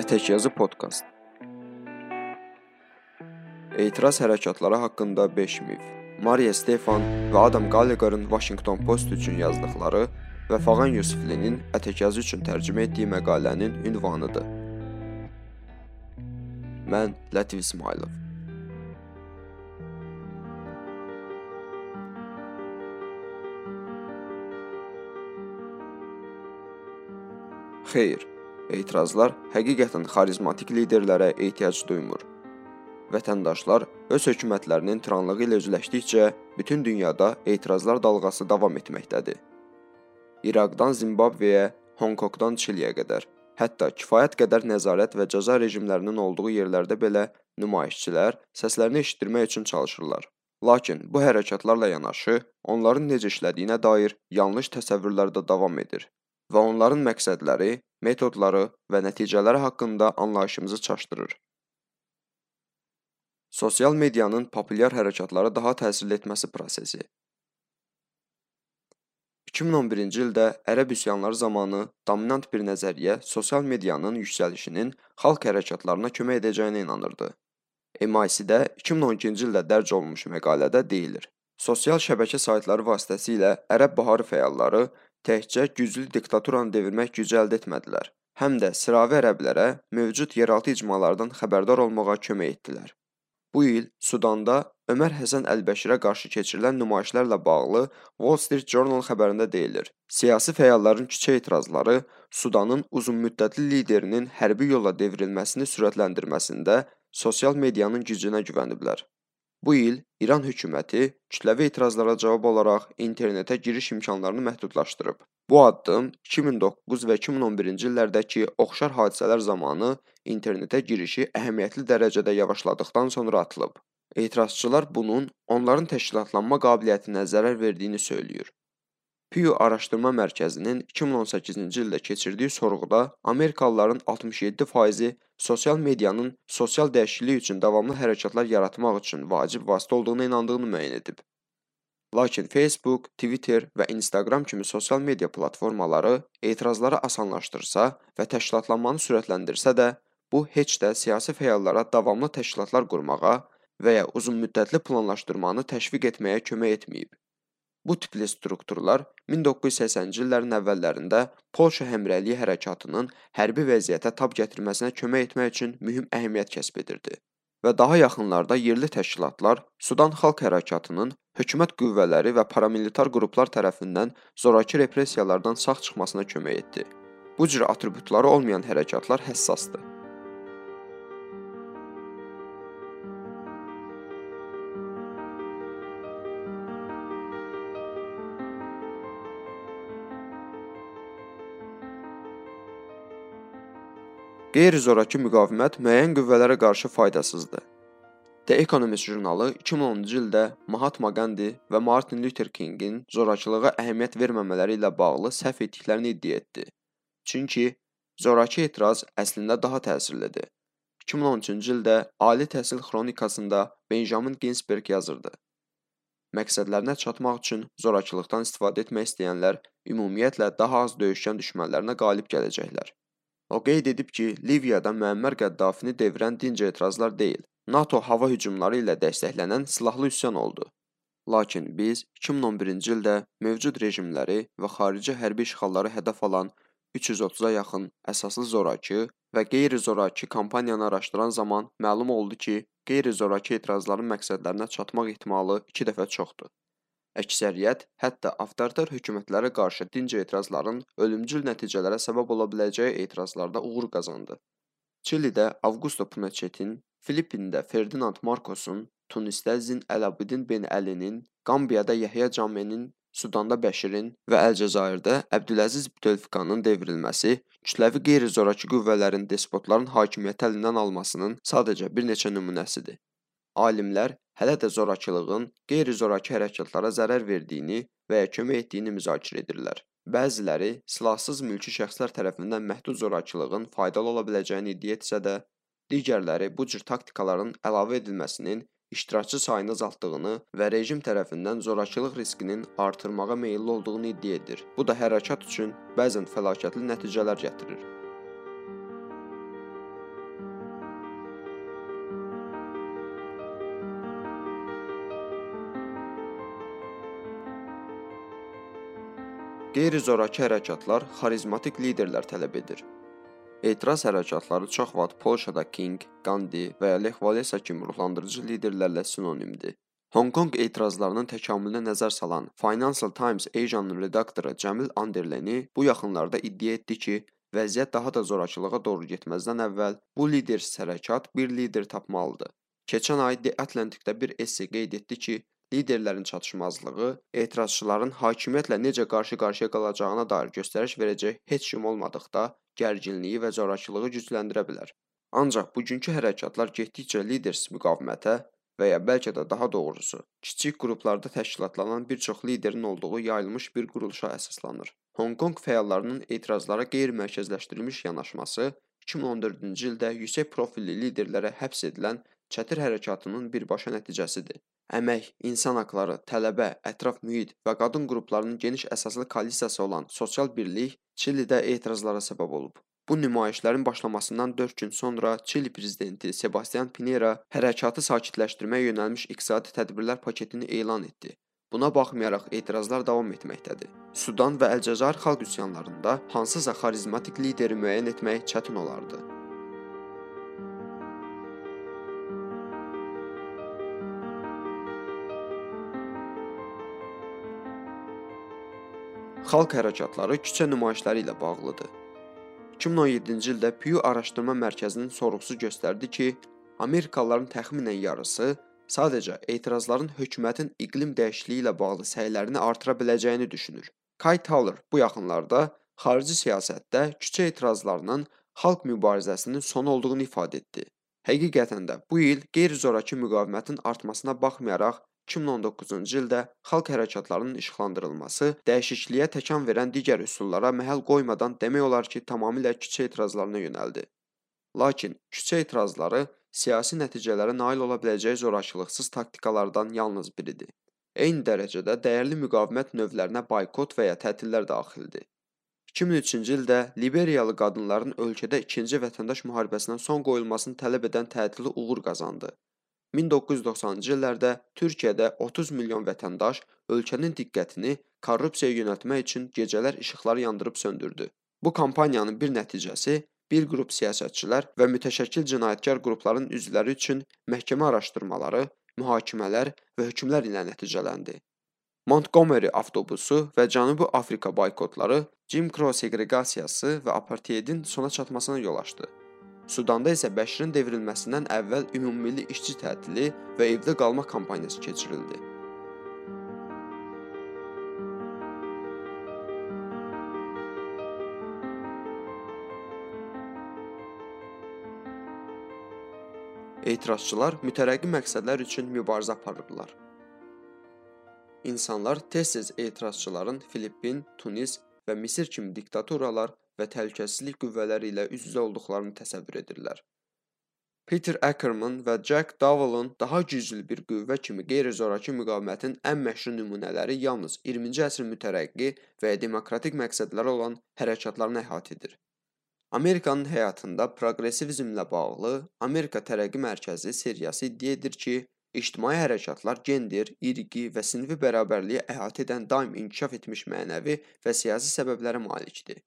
Ətək yazı podkast. Etiraz hərəkatları haqqında 5 mif. Maria Stefan və Adam Gallagher'ın Washington Post üçün yazdıqları və Fağan Yusiflinin ətək yazı üçün tərcümə etdiyi məqalənin ünvanıdır. Mən Lətif İsmailov. Xeyr, etirazlar həqiqətən xarizmatik liderlərə ehtiyac duymur. Vətəndaşlar öz hökumətlərinin tiranlığı ilə üzləşdikcə bütün dünyada etirazlar dalğası davam etməkdədir. İraqdan Zimbabveyə, Honkonqdan Çiliyə qədər, hətta kifayət qədər nəzarət və cəza rejimlərinin olduğu yerlərdə belə nümayişçilər səslərini eşitdirmək üçün çalışırlar. Lakin bu hərəkatlarla yanaşı onların necə işlədiyinə dair yanlış təsəvvürlər də davam edir və onların məqsədləri, metodları və nəticələri haqqında anlayışımızı çaşdırır. Sosial medianın populyar hərəkatlara daha təsirli etməsi prosesi 2011-ci ildə ərəb üsyanları zamanı dominant bir nəzəriyyə sosial medianın yüksəlişinin xalq hərəkatlarına kömək edəcəyinə inanırdı. MIC-də 2012-ci ildə dərc olunmuş məqalədə deyilir. Sosial şəbəkə saytları vasitəsilə ərəb baharı fəalları təkcə güclü diktaturanı devirmək gücü əldə etmədilər, həm də sıravi ərəblərə mövcud yeraltı icmalardan xəbərdar olmağa kömək etdilər. Bu il Sudanda Ömər Həsən Əlbəşirə qarşı keçirilən nümayişlərlə bağlı Wall Street Journal xəbərində deyilir. Siyasi fəalların küçə etirazları Sudanın uzunmüddətli liderinin hərbi yolla devrilməsini sürətləndirməsində sosial medianın gücünə güvəniblər. Bu il İran hökuməti kütləvi etirazlara cavab olaraq internetə giriş imkanlarını məhdudlaşdırıb. Bu addım 2009 və 2011-ci illərdəki oxşar hadisələr zamanı internetə girişi əhəmiyyətli dərəcədə yavaşladıqdan sonra atılıb. Etirazçılar bunun onların təşkilatlanma qabiliyyətinə zərər verdiyini söyləyir. Pew Araşdırma Mərkəzinin 2018-ci ildə keçirdiyi sorğuda Amerikalıların 67%-i sosial medianın sosial dəyişiklik üçün davamlı hərəkatlar yaratmaq üçün vacib vasitə olduğuna inandığını müəyyən edib. Lakin Facebook, Twitter və Instagram kimi sosial media platformaları etirazları asanlaşdırsa və təşkilatlanmanı sürətləndirsə də, bu heç də siyasi fəallara davamlı təşkilatlar qurmağa və ya uzunmüddətli planlaşdırmanı təşviq etməyə kömək etməyib. Bu tipli strukturlar 1980-ci illərin əvvəllərində Polşa həmrəyliyi hərəkatının hərbi vəziyyətə tab gətirməsinə kömək etmək üçün mühüm əhəmiyyət kəsb edirdi və daha yaxınlarda yerli təşkilatlar Sudan xalq hərəkatının hökumət qüvvələri və paramilitar qruplar tərəfindən zorakı repressiyalardan sağ çıxmasına kömək etdi. Bu cür atributları olmayan hərəkatlar həssasdır. Qeyri-zorakı müqavimət müəyyən qüvvələrə qarşı faydasızdır. The Economist jurnalı 2010-cu ildə Mahatma Gandhi və Martin Luther Kingin zorakılığa əhəmiyyət verməmələri ilə bağlı səhv etdiklərini iddia etdi. Çünki zorakı etiraz əslində daha təsirlidir. 2013-cü ildə Ali Təhsil Xronikasında Benjamin Ginsberg yazırdı. Məqsədlərinə çatmaq üçün zorakılıqdan istifadə etmək istəyənlər ümumiyyətlə daha az döyüşkən düşmənlərinə qalib gələcəklər. O qeyd edib ki, Liviyada Müəmmər Qəddafini devirən dinc etirazlar deyil, NATO hava hücumları ilə dəstəklənən silahlı üsyan oldu. Lakin biz 2011-ci ildə mövcud rejimləri və xarici hərbi işğalları hədəf alan 330-a yaxın əsaslı zorakı və qeyri-zorakı kampaniyanı araşdıran zaman məlum oldu ki, qeyri-zorakı etirazların məqsədlərinə çatmaq ehtimalı 2 dəfə çoxdur. Əksəriyyət hətta avtoritar hökumətlərə qarşı dinc etirazların ölümcül nəticələrə səbəb ola biləcəyi etirazlarda uğur qazandı. Çilidə Avgusto Pinochetin, Filippində Ferdinand Marcosun, Tunisdə Zin Əlabidin Ben Əlinin, Qambiyada Yəhya Camenin, Sudanda Bəşirin və Əlcəzairdə Əbdüləziz Bütövfiqanın devrilməsi kütləvi qeyri-zorakı qüvvələrin despotların hakimiyyəti əlindən almasının sadəcə bir neçə nümunəsidir. Alimlər hələ də zorakılığın qeyri-zorakı hərəkatlara zərər verdiyini və ya kömək etdiyini müzakirə edirlər. Bəziləri silahsız mülki şəxslər tərəfindən məhdud zorakılığın faydalı ola biləcəyini iddia etsə də, digərləri bu cür taktikaların əlavə edilməsinin iştirakçı sayını azaltdığını və rejim tərəfindən zorakılıq riskinin artırmağa meylli olduğunu iddia edir. Bu da hərəkat üçün bəzən fəlakətli nəticələr gətirir. Qeyri-zorakı hərəkatlar xarizmatik liderlər tələb edir. Etiraz hərəkatları çox vaxt Polşada King, Gandhi və ya Lech Walesa kimi ruhlandırıcı liderlərlə sinonimdir. Honkonq etirazlarının təkamülünə nəzər salan Financial Times Asianın redaktoru Cəmil Anderleni bu yaxınlarda iddia etdi ki, vəziyyət daha da zorakılığa doğru getməzdən əvvəl bu lidersiz hərəkat bir lider tapmalıdır. Keçən ay The Atlantic-də bir esse qeyd etdi ki, liderlərin çatışmazlığı etirazçıların hakimiyyətlə necə qarşı-qarşıya qalacağına dair göstəriş verəcək heç kim olmadıqda gərginliyi və zorakılığı gücləndirə bilər. Ancaq bugünkü hərəkatlar getdikcə lidersiz müqavimətə və ya bəlkə də daha doğrusu, kiçik qruplarda təşkilatlanan bir çox liderin olduğu yayılmış bir quruluşa əsaslanır. Honkonq fəallarının etirazlara qeyri-mərkəzləşdirilmiş yanaşması 2014-cü ildə yüksək profilli liderlərə həbs edilən çətir hərəkatının birbaşa nəticəsidir. Əmək, insan haqları, tələbə, ətraf mühit və qadın qruplarının geniş əsaslı koalisiyası olan Sosial Birlik Çilidə etirazlara səbəb olub. Bu nümayişlərin başlamasından 4 gün sonra Çili prezidenti Sebastian Pinera hərəkatı sakitləşdirməyə yönəlmiş iqtisadi tədbirlər paketini elan etdi. Buna baxmayaraq etirazlar davam etməkdədir. Sudan və Əlcəzair xalq üsyanlarında hansısa xarizmatik lideri müəyyən etmək çətin olardı. Xalq hərəkatları küçə nümayişləri ilə bağlıdır. 2017-ci ildə Pew Araşdırma Mərkəzinin sorğusu göstərdi ki, Amerikalıların təxminən yarısı sadəcə etirazların hökumətin iqlim dəyişikliyi ilə bağlı səylərini artıra biləcəyini düşünür. Kay Taylor bu yaxınlarda xarici siyasətdə küçə etirazlarının xalq mübarizəsinin sonu olduğunu ifadə etdi. Həqiqətən də bu il qeyri-zorakı müqavimətin artmasına baxmayaraq 2019-cu ildə xalq hərəkatlarının işıqlandırılması dəyişikliyə təkan verən digər üsullara məhəl qoymadan demək olar ki, tamamilə küçə etirazlarına yönəldi. Lakin küçə etirazları siyasi nəticələrə nail ola biləcəyi zorakılıqsız taktikalardan yalnız biridir. Eyni dərəcədə dəyərli müqavimət növlərinə boykot və ya tətillər daxildir. 2003-cü ildə Liberiyalı qadınların ölkədə ikinci vətəndaş müharibəsinə son qoyulmasını tələb edən tətili uğur qazandı 1990-cı illərdə Türkiyədə 30 milyon vətəndaş ölkənin diqqətini korrupsiyaya yönəltmək üçün gecələr işıqları yandırıb söndürdü. Bu kampaniyanın bir nəticəsi bir qrup siyasətçilər və mütəşəkkil cinayətkar qrupların üzvləri üçün məhkəmə araşdırmaları, mühakimələr və hökmlər ilə nəticələndi. Montgomery avtobusu və Cənubi Afrika boykotları Jim Crow seqreqasiyası və apartheidin sona çatmasına yol açdı. Sudanda isə Bəşirin devrilməsindən əvvəl ümummilli işçi tətili və evdə qalma kampaniyası keçirildi. Etirazçılar mütərəqqi məqsədlər üçün mübarizə aparırlar. İnsanlar tez-tez etirazçıların Filippin, Tunis və Misir kimi diktaturalar və təhlükəsizlik qüvvələri ilə üz-üzə olduqlarını təsəvvür edirlər. Peter Ackerman və Jack Dowell'ın daha güclü bir qüvvə kimi qeyri-zorakı müqavimətin ən məşhur nümunələri yalnız 20-ci əsr mütərəqqi və demokratik məqsədləri olan hərəkatlarını əhatə edir. Amerikanın həyatında proqressivizmlə bağlı Amerika Tərəqqi Mərkəzi seriyası iddia edir ki, ictimai hərəkatlar gender, irqi və sinfi bərabərliyi əhatə edən daim inkişaf etmiş mənəvi və siyasi səbəblərə malikdir.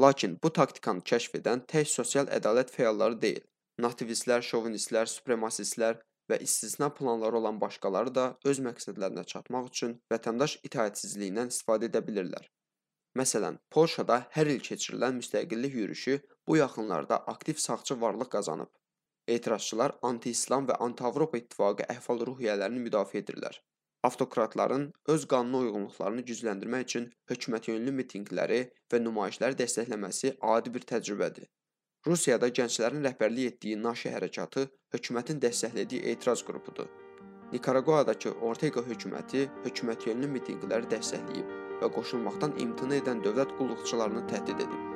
Lakin bu taktikanı kəşf edən tək sosial ədalət fəalları deyil, nativistlər, şovinistlər, supremasistlər və istisna planları olan başqaları da öz məqsədlərinə çatmaq üçün vətəndaş itaətsizliyindən istifadə edə bilirlər. Məsələn, Polşada hər il keçirilən müstəqillik yürüşü bu yaxınlarda aktiv sağçı varlıq qazanıb. Etirazçılar anti-İslam və anti-Avropa İttifaqı əhval-ruhiyyələrini müdafiə edirlər. Avtokratların öz qanuna uyğunluqlarını gücləndirmək üçün hökumətyönlü mitinqləri və nümayişləri dəstəkləməsi adi bir təcrübədir. Rusiyada gənclərin rəhbərlik etdiyi Naşi hərəkatı hökumətin dəstəklədiyi etiraz qrupudur. Nikaraguadakı Ortega hökuməti hökumətyönlü mitinqləri dəstəkləyib və qoşulmaqdan imtina edən dövlət qulluqçularını təhdid edib.